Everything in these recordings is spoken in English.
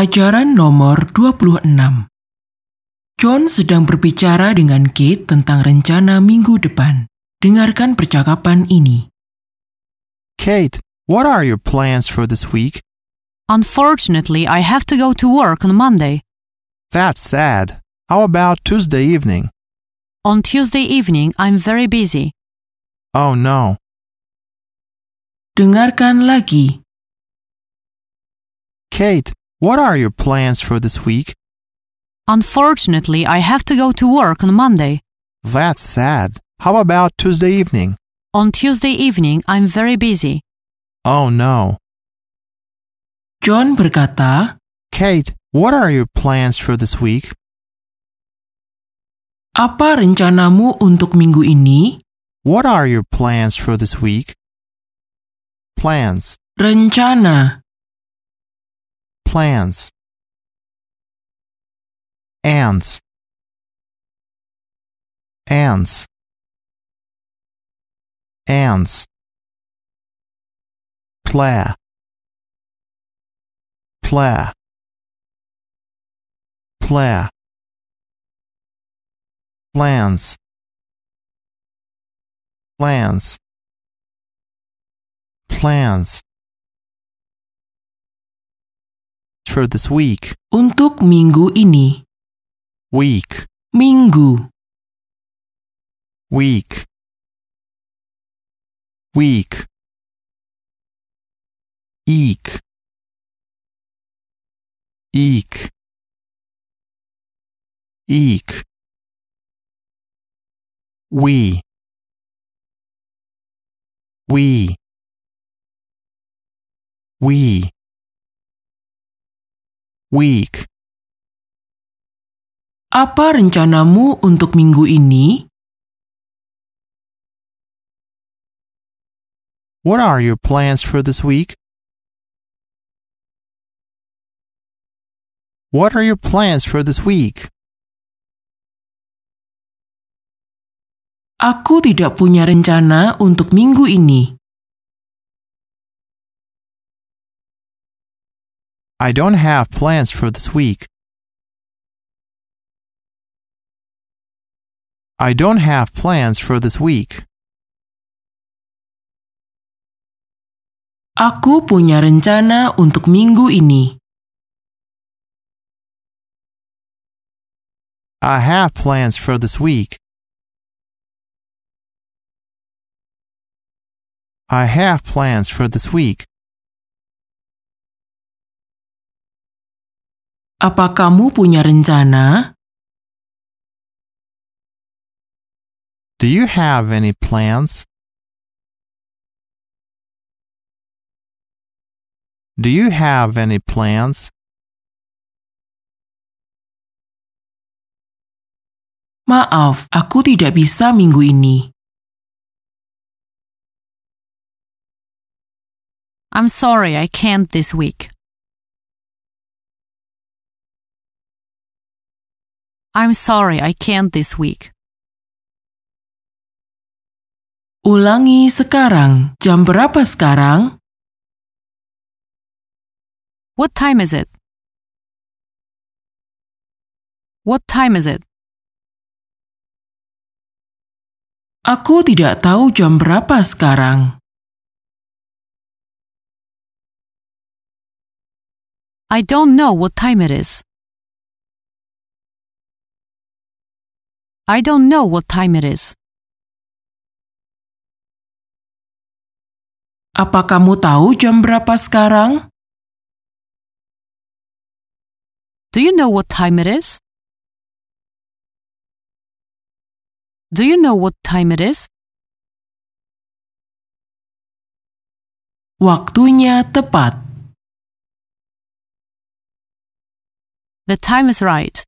Pelajaran nomor 26 John sedang berbicara dengan Kate tentang rencana minggu depan. Dengarkan percakapan ini. Kate, what are your plans for this week? Unfortunately, I have to go to work on Monday. That's sad. How about Tuesday evening? On Tuesday evening, I'm very busy. Oh no. Dengarkan lagi. Kate, what are your plans for this week? Unfortunately, I have to go to work on Monday. That's sad. How about Tuesday evening? On Tuesday evening, I'm very busy. Oh no. John berkata, Kate, what are your plans for this week? "Apa rencanamu untuk minggu ini?" What are your plans for this week? Plans, Rencana, plans. Ands, ands, ands. Pla, pla, pla. Plans, plans, plans. For this week, untuk minggu ini. week, Minggu, week, week. Eek, eek, eek. We, we, we. Week. apa rencanamu untuk minggu ini? What are your plans for this week? What are your plans for this week? Aku tidak punya rencana untuk minggu ini. I don't have plans for this week. I don't have plans for this week. Aku punya rencana untuk minggu ini. I have plans for this week. I have plans for this week. Apa kamu punya rencana? Do you have any plans? Do you have any plans? Maaf, aku tidak bisa minggu ini. I'm sorry, I can't this week. I'm sorry, I can't this week. Ulangi sekarang. Jam berapa sekarang? What time is it? What time is it? Aku tidak tahu jam berapa sekarang. I don't know what time it is. I don't know what time it is. Apa kamu tahu jam berapa sekarang? Do you know what time it is? Do you know what time it is? Waktunya tepat. The time is right.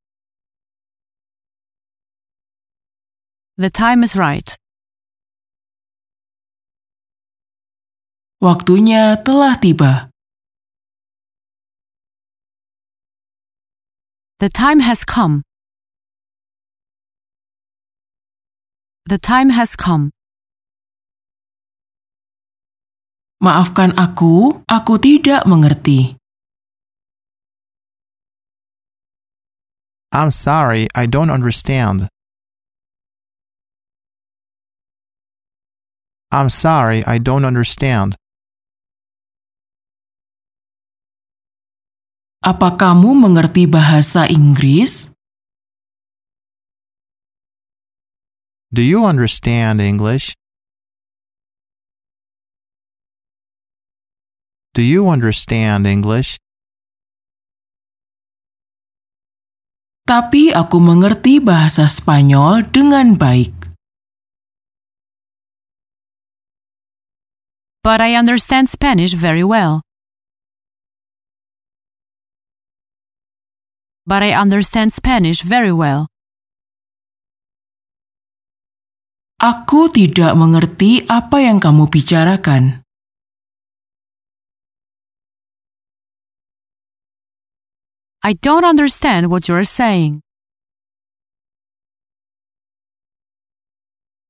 The time is right. Waktunya telah tiba. The time has come. The time has come. Maafkan aku, aku tidak mengerti. I'm sorry, I don't understand. I'm sorry, I don't understand. Apa kamu mengerti bahasa Inggris? Do you understand English? Do you understand English? Tapi aku mengerti bahasa Spanyol dengan baik. But I understand Spanish very well. But I understand Spanish very well. Aku tidak mengerti apa yang kamu bicarakan. I don't understand what you're saying.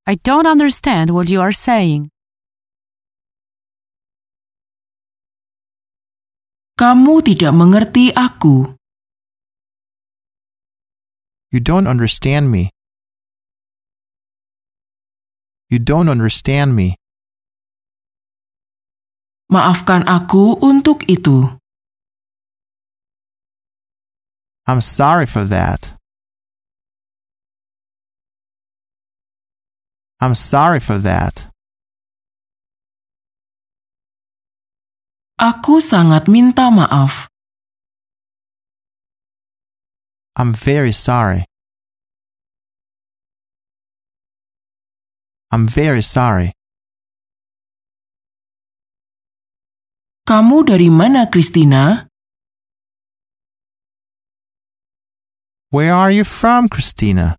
I don't understand what you are saying. Kamu tidak mengerti aku. You don't understand me. You don't understand me. Maafkan aku untuk itu. I'm sorry for that. I'm sorry for that. Aku sangat minta maaf. I'm very sorry. I'm very sorry. Kamu dari mana, Christina? Where are you from, Christina?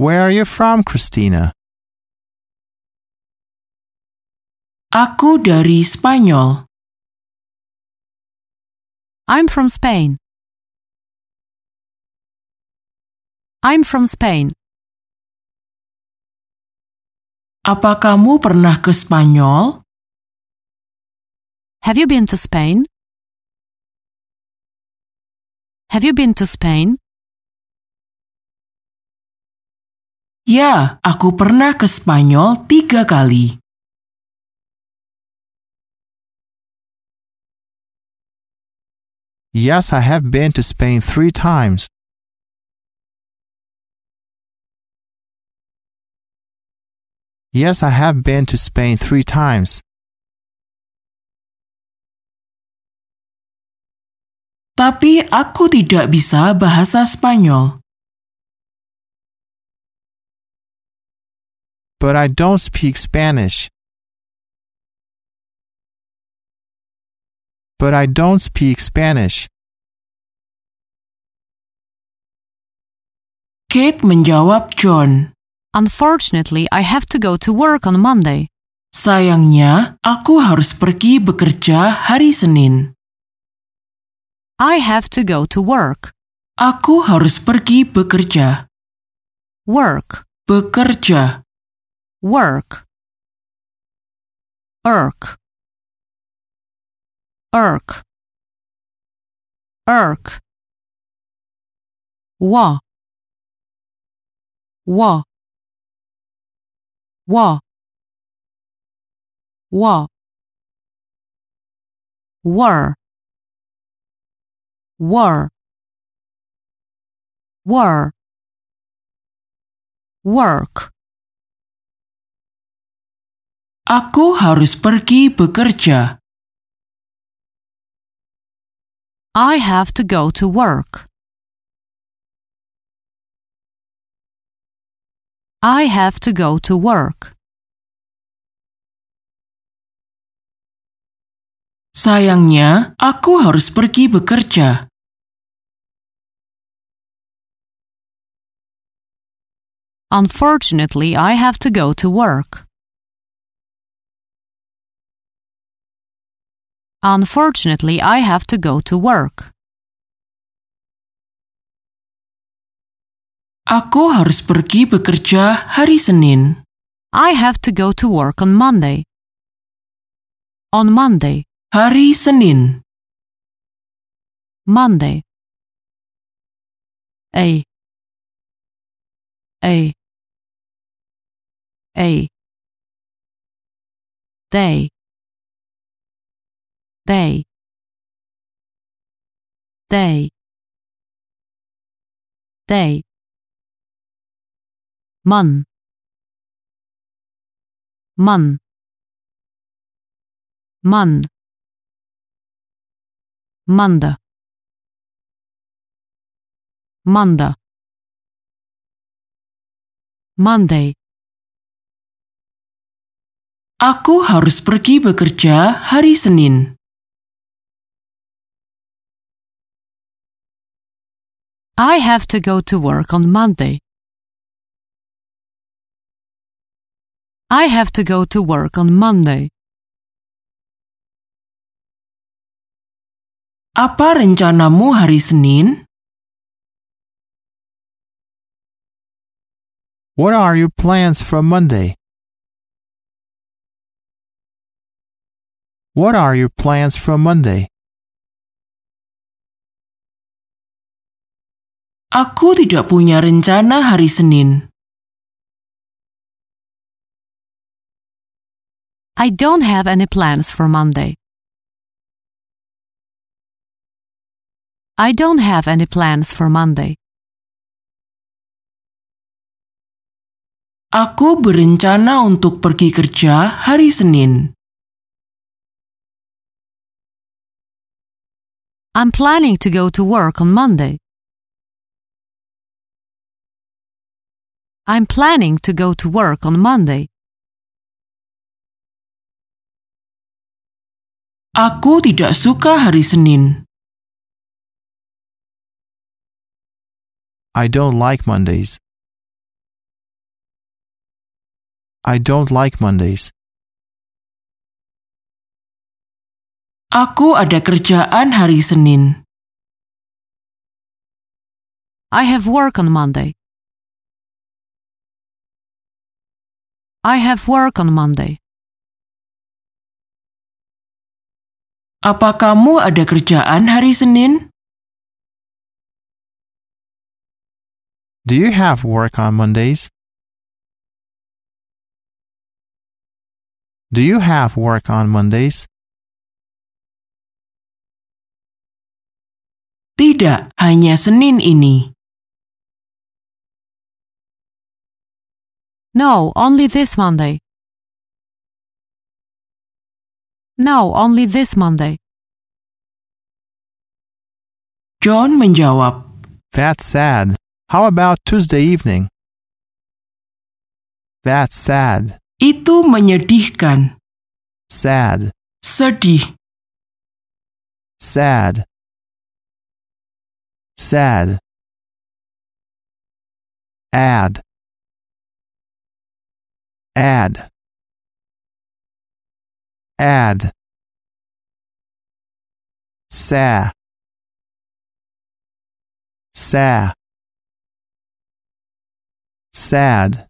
Where are you from, Christina? Aku dari Spanyol. I'm from Spain. I'm from Spain. Apa kamu pernah ke Spanyol? Have you been to Spain? Have you been to Spain? Ya, aku pernah ke Spanyol tiga kali. Yes, I have been to Spain three times. Yes, I have been to Spain three times. Tapi aku tidak bisa bahasa Spanyol. But I don't speak Spanish. But I don't speak Spanish. Kate menjawab John. Unfortunately, I have to go to work on Monday. Sayangnya, aku harus pergi bekerja hari Senin. I have to go to work. Aku harus pergi bekerja. Work. Bekerja. Work. Irk. Irk. Irk. Wa. Wa. Wa. Wa. Were. Were. Were. Work. Aku harus pergi bekerja. I have to go to work. I have to go to work. Sayangnya, aku harus pergi bekerja. Unfortunately, I have to go to work. Unfortunately, I have to go to work. Aku harus pergi bekerja hari Senin. I have to go to work on Monday. On Monday. Hari Senin. Monday. A. A. A. Day. Day. Day. Day. Mon. Mon. Mon. Manda. Manda. Monday. Aku harus pergi bekerja hari Senin. I have to go to work on Monday. I have to go to work on Monday. Apa rencanamu hari Senin? What are your plans for Monday? What are your plans for Monday? Aku tidak punya rencana hari Senin. I don't have any plans for Monday. I don't have any plans for Monday. Aku berencana untuk pergi kerja hari Senin. I'm planning to go to work on Monday. I'm planning to go to work on Monday. Aku tidak suka hari Senin. I don't like Mondays. I don't like Mondays. Aku ada kerjaan hari Senin. I have work on Monday. I have work on Monday. Apa kamu ada kerjaan hari Senin? Do you have work on Mondays? Do you have work on Mondays? Tidak, hanya Senin ini. No, only this Monday. No, only this Monday. John menjawab, That's sad. How about Tuesday evening? That's sad. itu menyedihkan. Sad. Sedih. Sad. Sad. Add. Add. Add. Sa. Sa. Sad.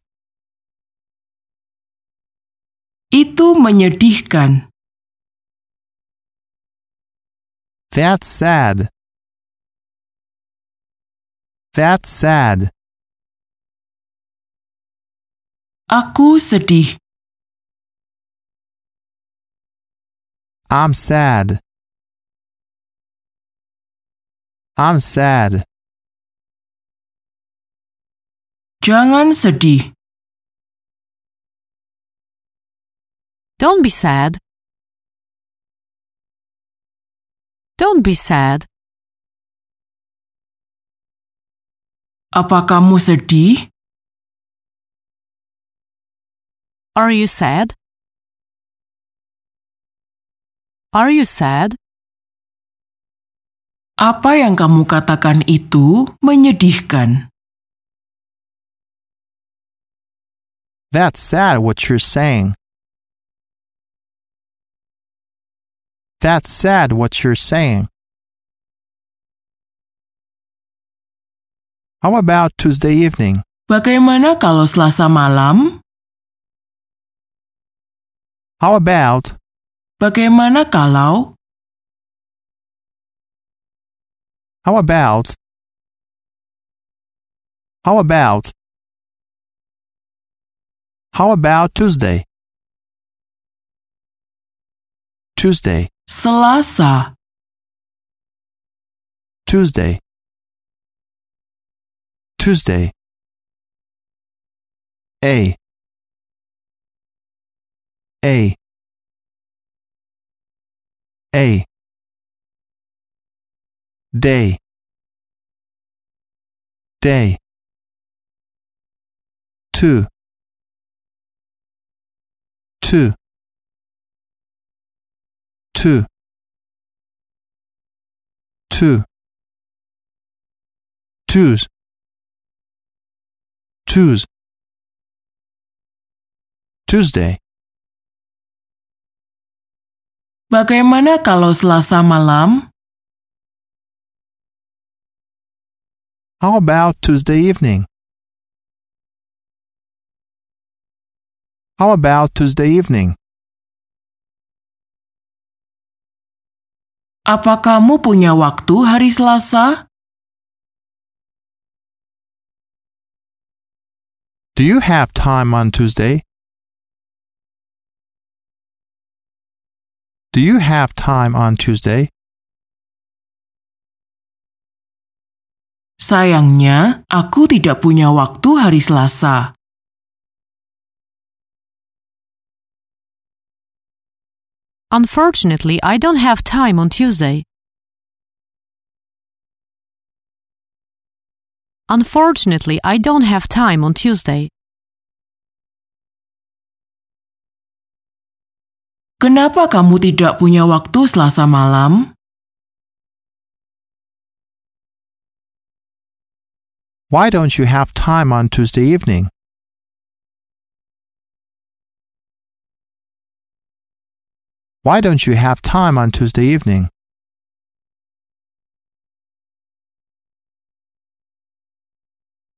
Itu menyedihkan. That's sad. That's sad. Aku sedih. I'm sad. I'm sad. Jangan sedih. Don't be sad. Don't be sad. Apa kamu sedih? Are you sad? Are you sad? Apa yang kamu katakan itu menyedihkan. That's sad what you're saying. That's sad what you're saying. How about Tuesday evening? Bagaimana kalau Selasa malam? How about Bagaimana kalau How about How about How about Tuesday? Tuesday, Selasa, Tuesday. Tuesday. A A. A. Day. Day. Two. Two. Two. Two. Twos. Twos. Tuesday bagaimana kalau Selasa malam? How about Tuesday evening? How about Tuesday evening? Apa kamu punya waktu hari Selasa? Do you have time on Tuesday? Do you have time on Tuesday? Sayangnya, aku tidak punya waktu hari Selasa. Unfortunately, I don't have time on Tuesday. Unfortunately, I don't have time on Tuesday. Kenapa kamu tidak punya waktu Selasa malam? Why don't you have time on Tuesday evening? Why don't you have time on Tuesday evening?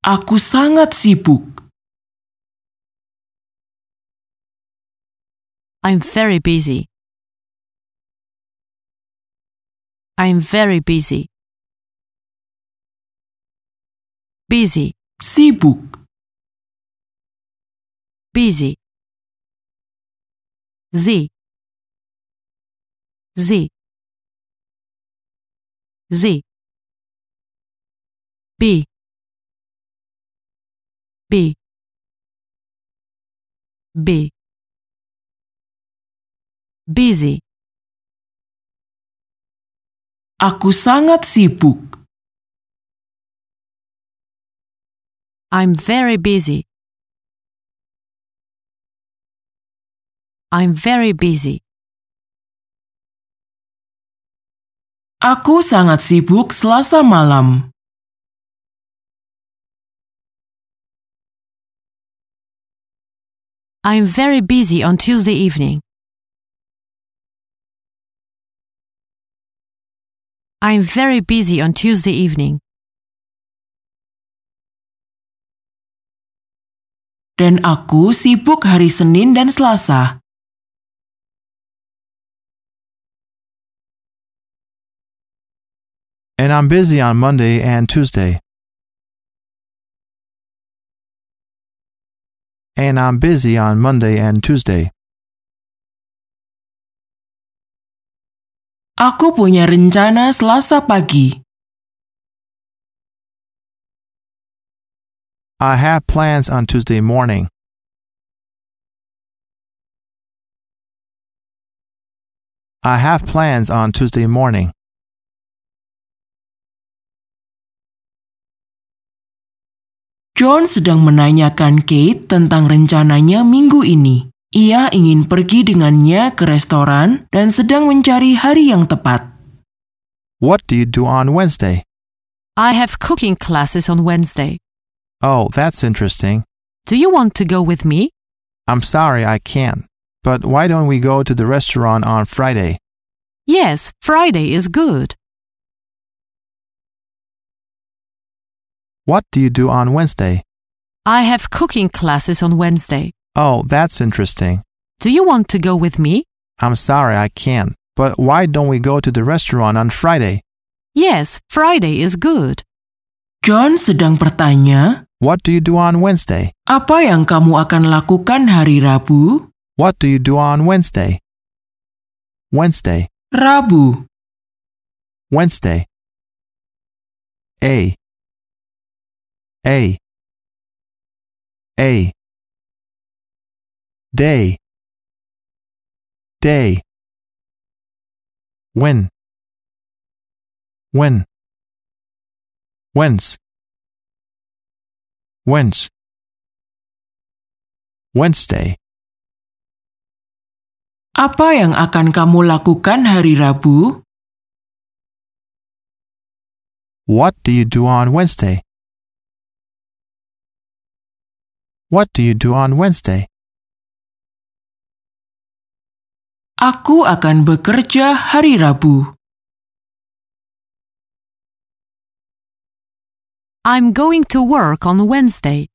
Aku sangat sibuk. I'm very busy. I'm very busy. Busy, Sibuk. busy. Z. Z. Z. B. B. B. Busy. Aku sangat sibuk. I'm very busy. I'm very busy. Aku sangat sibuk Selasa malam. I'm very busy on Tuesday evening. I'm very busy on Tuesday evening. Dan aku sibuk hari Senin dan Selasa. And I'm busy on Monday and Tuesday. And I'm busy on Monday and Tuesday. Aku punya rencana Selasa pagi. I have plans on Tuesday morning. I have plans on Tuesday morning. John sedang menanyakan Kate tentang rencananya minggu ini. Ia ingin pergi dengannya ke restoran dan sedang mencari hari yang tepat. What do you do on Wednesday? I have cooking classes on Wednesday. Oh, that's interesting. Do you want to go with me? I'm sorry I can't. But why don't we go to the restaurant on Friday? Yes, Friday is good. What do you do on Wednesday? I have cooking classes on Wednesday. Oh, that's interesting. Do you want to go with me? I'm sorry I can't. But why don't we go to the restaurant on Friday? Yes, Friday is good. John sedang bertanya, What do you do on Wednesday? apa yang kamu akan lakukan hari Rabu? What do you do on Wednesday? Wednesday, Rabu. Wednesday. A. A. A. Day. Day. When. When. Whence. Whence. Wednesday. Apa yang akan kamu lakukan hari Rabu? What do you do on Wednesday? What do you do on Wednesday? Aku akan bekerja hari Rabu. I'm going to work on Wednesday.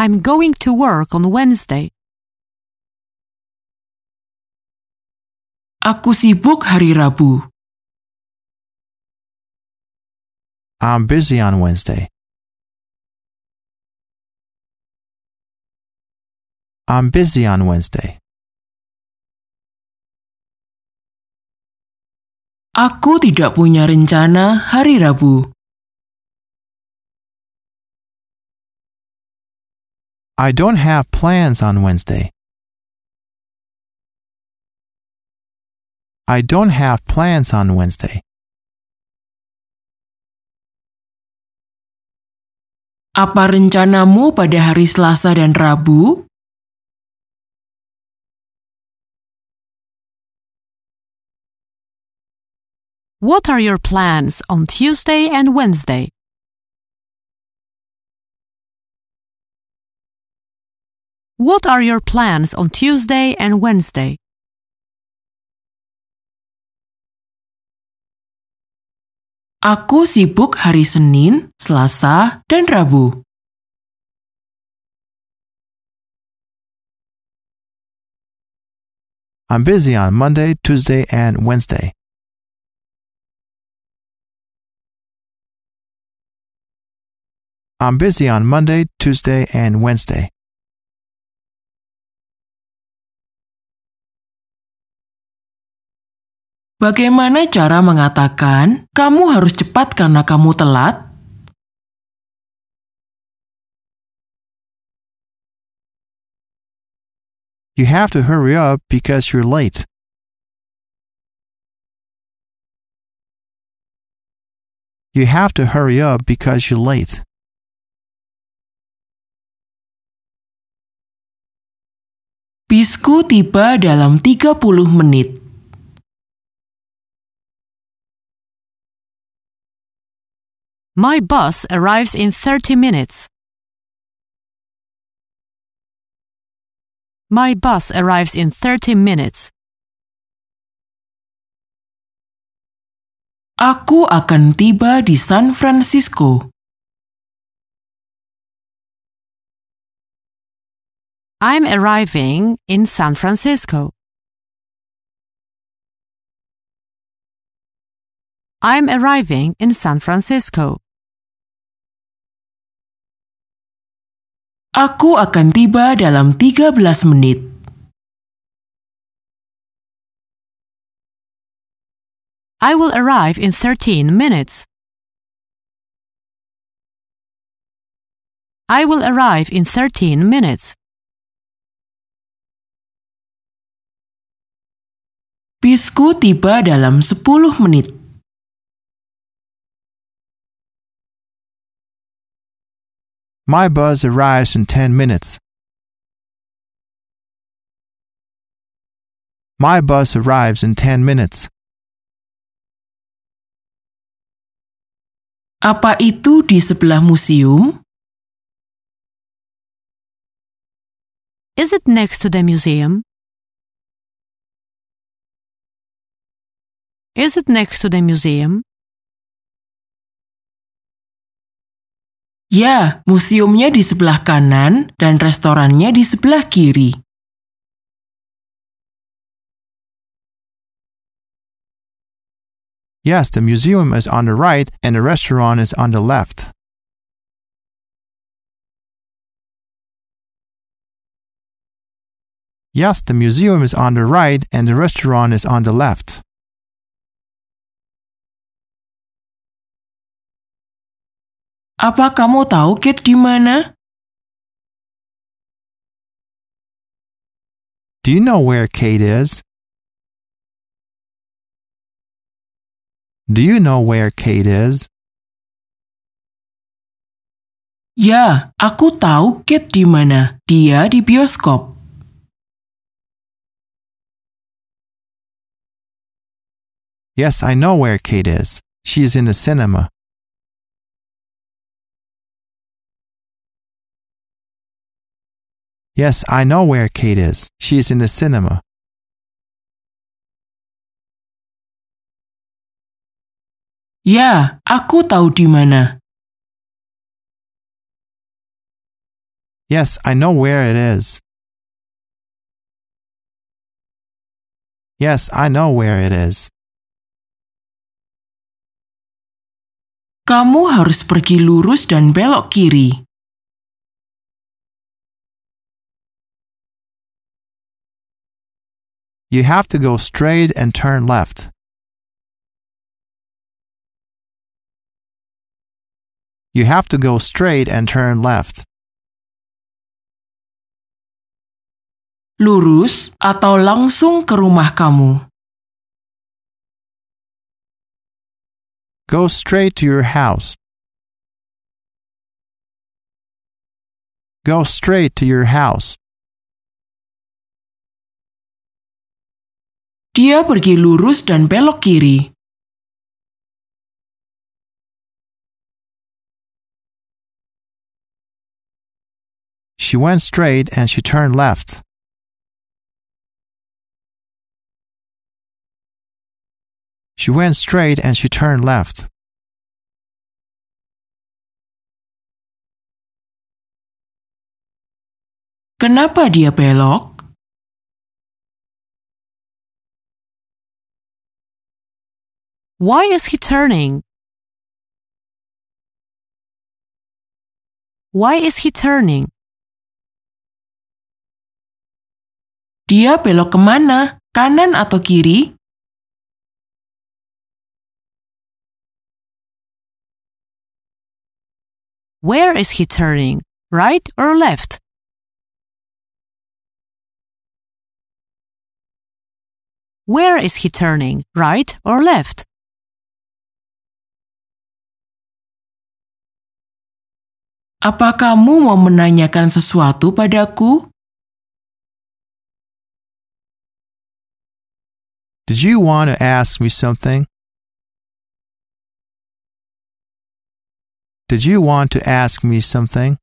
I'm going to work on Wednesday. Aku sibuk hari Rabu. I'm busy on Wednesday. I'm busy on Wednesday. Aku tidak punya rencana hari Rabu. I don't have plans on Wednesday. I don't have plans on Wednesday. Apa rencanamu pada hari Selasa dan Rabu? What are your plans on Tuesday and Wednesday? What are your plans on Tuesday and Wednesday? Aku sibuk hari Senin, Selasa, dan Rabu. I'm busy on Monday, Tuesday, and Wednesday. I'm busy on Monday, Tuesday, and Wednesday. Bagaimana cara mengatakan kamu harus cepat karena kamu telat? You have to hurry up because you're late. You have to hurry up because you're late. Bisku tiba dalam 30 menit. My bus arrives in 30 minutes. My bus arrives in 30 minutes. Aku akan tiba di San Francisco. I'm arriving in San Francisco. I'm arriving in San Francisco. Aku akan tiba dalam 13 menit. I will arrive in 13 minutes. I will arrive in 13 minutes. Bisku tiba dalam 10 menit. My bus arrives in 10 minutes. My bus arrives in 10 minutes. Apa itu di sebelah museum? Is it next to the museum? Is it next to the museum? Ya, museumnya di sebelah kanan dan restorannya di sebelah kiri. Yes, the museum is on the right and the restaurant is on the left. Yes, the museum is on the right and the restaurant is on the left. Apa kamu tahu Kate di mana? Do you know where Kate is? Do you know where Kate is? Ya, aku tahu Kate di mana. Dia di bioskop. Yes, I know where Kate is. She is in the cinema. Yes, I know where Kate is. She is in the cinema. Ya, aku tahu di mana. Yes, I know where it is. Yes, I know where it is. Kamu harus pergi lurus dan belok kiri. You have to go straight and turn left. You have to go straight and turn left. Lurus atau langsung ke rumah kamu. Go straight to your house. Go straight to your house. Dia pergi lurus dan belok kiri. She went straight and she turned left. She went straight and she turned left. Kenapa dia belok? Why is he turning? Why is he turning? Dia belok kemana? Kanan atau kiri? Where is he turning? Right or left? Where is he turning? Right or left? Apa kamu mau menanyakan sesuatu padaku? Did you want to ask me something? Did you want to ask me something?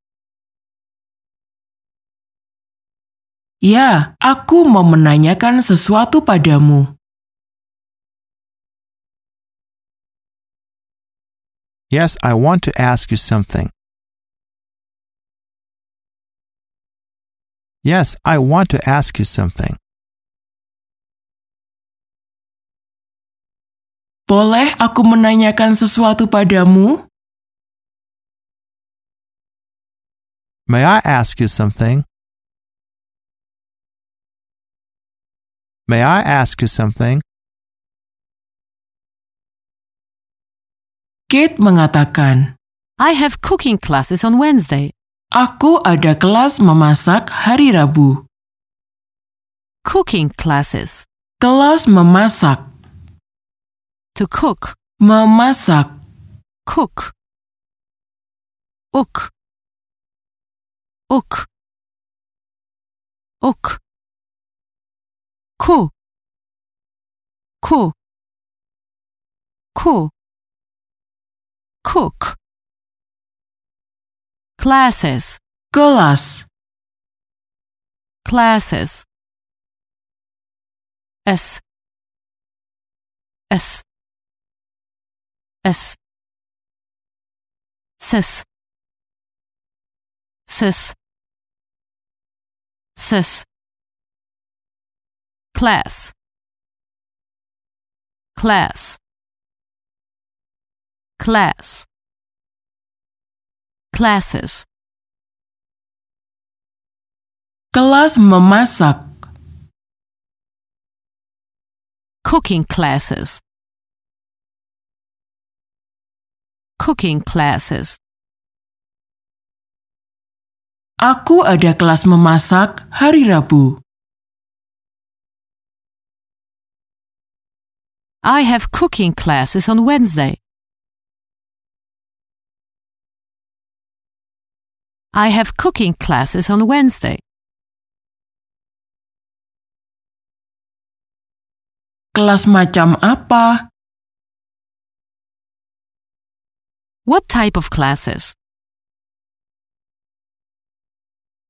Ya, aku mau menanyakan sesuatu padamu. Yes, I want to ask you something. Yes, I want to ask you something. Boleh aku menanyakan sesuatu padamu? May I ask you something? May I ask you something? Kate mengatakan, I have cooking classes on Wednesday. Aku ada kelas memasak hari Rabu. Cooking classes. Kelas memasak. To cook. Memasak. Cook. Uk. Uk. Uk. Ku. Ku. Ku. Cook. Classes. Kelas. Classes. S. S. S. Sis. Sis. Sis. Class. Class. class, classes, kelas memasak, cooking classes, cooking classes, Aku ada kelas memasak hari Rabu. I have cooking classes on Wednesday. I have cooking classes on Wednesday. Kelas macam apa? What type of classes?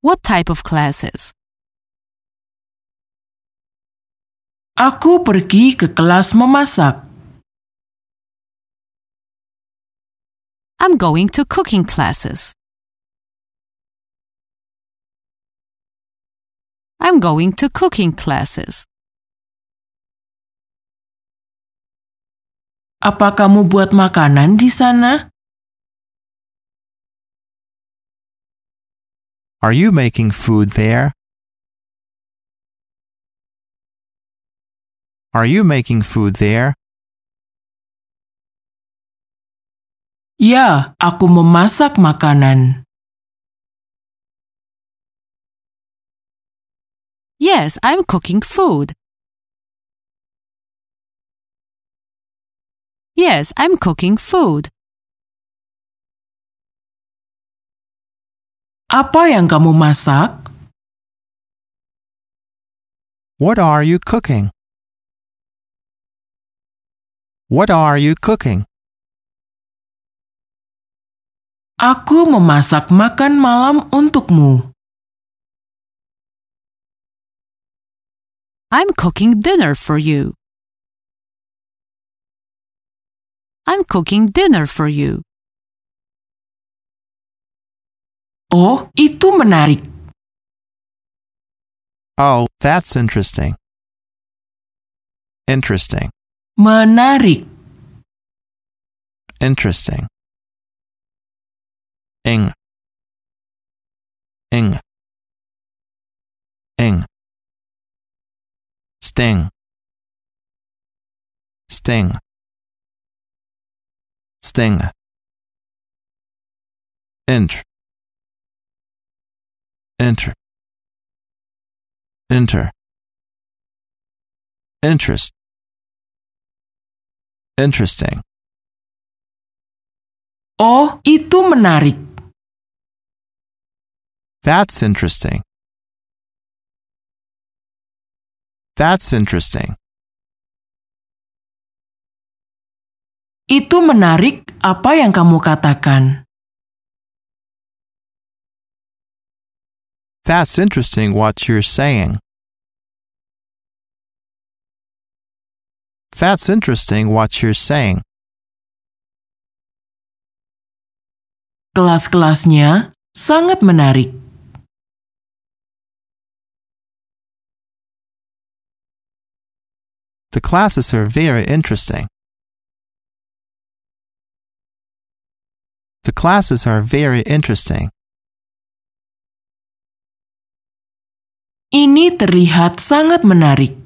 What type of classes? Aku pergi ke kelas memasak. I'm going to cooking classes. I'm going to cooking classes. Apa kamu buat makanan di sana? Are you making food there? Are you making food there? Ya, aku memasak makanan. Yes, I'm cooking food. Yes, I'm cooking food. Apa yang kamu masak? What are you cooking? What are you cooking? Aku memasak makan malam untukmu. I'm cooking dinner for you. I'm cooking dinner for you. Oh, itu menarik. Oh, that's interesting. Interesting. Menarik. Interesting. Ing. Ing. Ing. Sting. Sting. Sting. enter Enter. Enter. Interest. Interesting. Oh, itu menarik. That's interesting. That's interesting. Itu menarik apa yang kamu katakan. That's interesting what you're saying. That's interesting what you're saying. Kelas-kelasnya sangat menarik. The classes are very interesting. The classes are very interesting. Ini terlihat sangat menarik.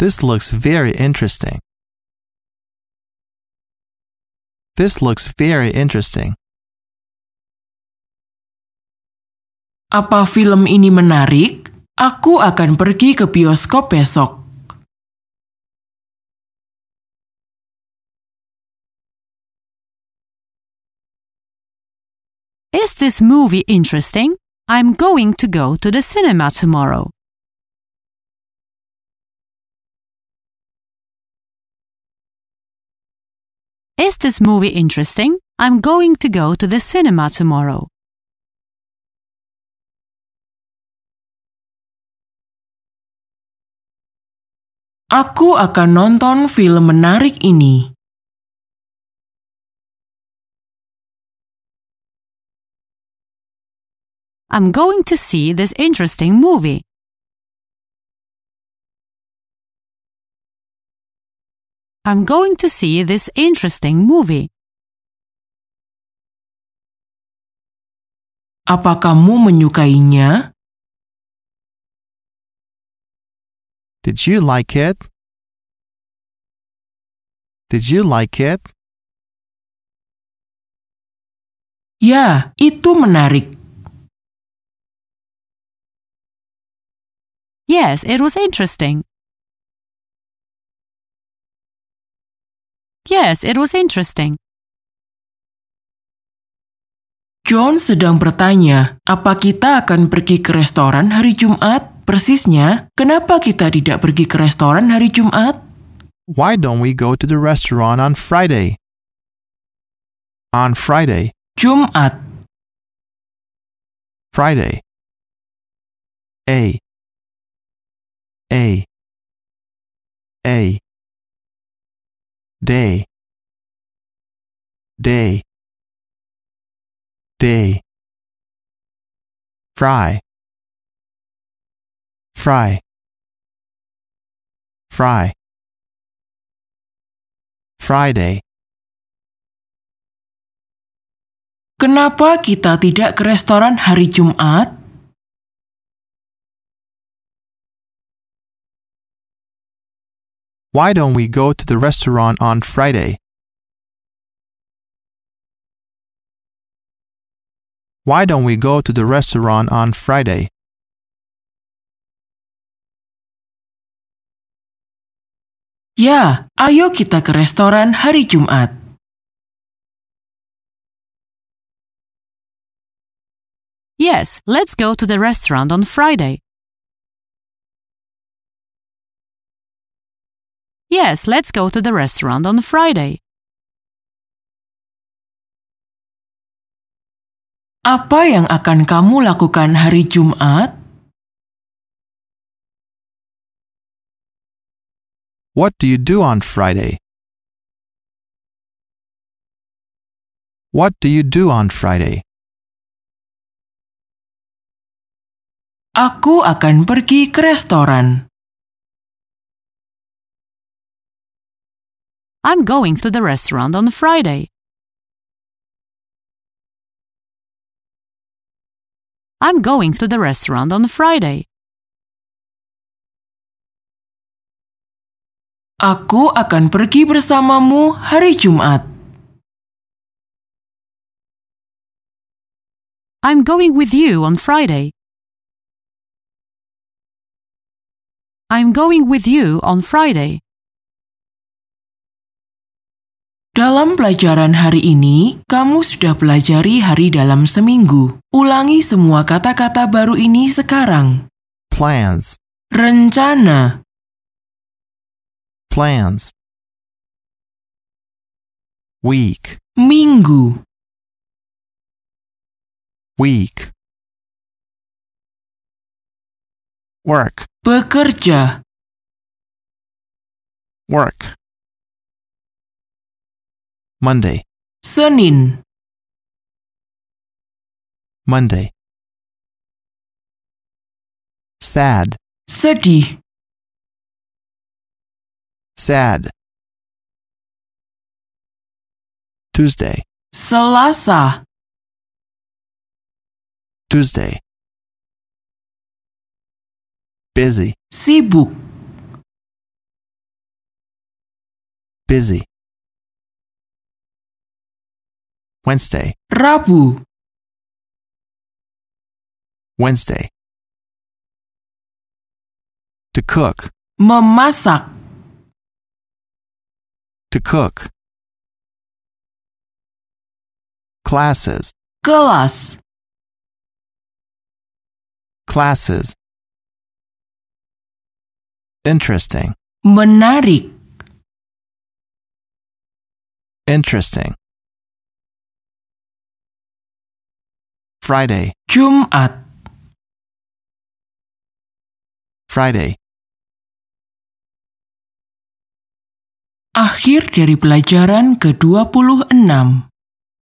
This looks very interesting. This looks very interesting. Apa film ini menarik? Aku akan pergi ke bioskop besok. Is this movie interesting? I'm going to go to the cinema tomorrow. Is this movie interesting? I'm going to go to the cinema tomorrow. Aku akan nonton film menarik ini. I'm going to see this interesting movie. I'm going to see this interesting movie. Apa kamu menyukainya? Did you like it? Did you like it? Ya, itu menarik. Yes, it was interesting. Yes, it was interesting. John sedang bertanya, apa kita akan pergi ke restoran hari Jumat? Persisnya, kenapa kita tidak pergi ke restoran hari Jumat? Why don't we go to the restaurant on Friday? On Friday. Jumat, Friday. A. A. A. Day. Day. Day. Fry. Fry. Fry. Friday. kenapa kita tidak ke restoran hari Jumat? Why don't we go to the restaurant on Friday? Why don't we go to the restaurant on Friday? Ya, ayo kita ke restoran hari Jumat. Yes, let's go to the restaurant on Friday. Yes, let's go to the restaurant on Friday. Apa yang akan kamu lakukan hari Jumat? What do you do on Friday? What do you do on Friday? Aku akan pergi ke restoran. I'm going to the restaurant on Friday. I'm going to the restaurant on Friday. Aku akan pergi bersamamu hari Jumat. I'm going with you on Friday. I'm going with you on Friday. Dalam pelajaran hari ini, kamu sudah pelajari hari dalam seminggu. Ulangi semua kata-kata baru ini sekarang. Plans. Rencana, Plans. Week. minggu, Week. Work. bekerja, Work. Monday. Senin, Monday. Sad. sedih, Sad. Tuesday. Selasa, Tuesday. Busy. sibuk, Busy. Wednesday. Rabu, Wednesday. To cook. memasak, To cook. Classes. Classes. Interesting. menarik, Interesting. Friday. Jumat, Friday. Akhir dari pelajaran ke-26.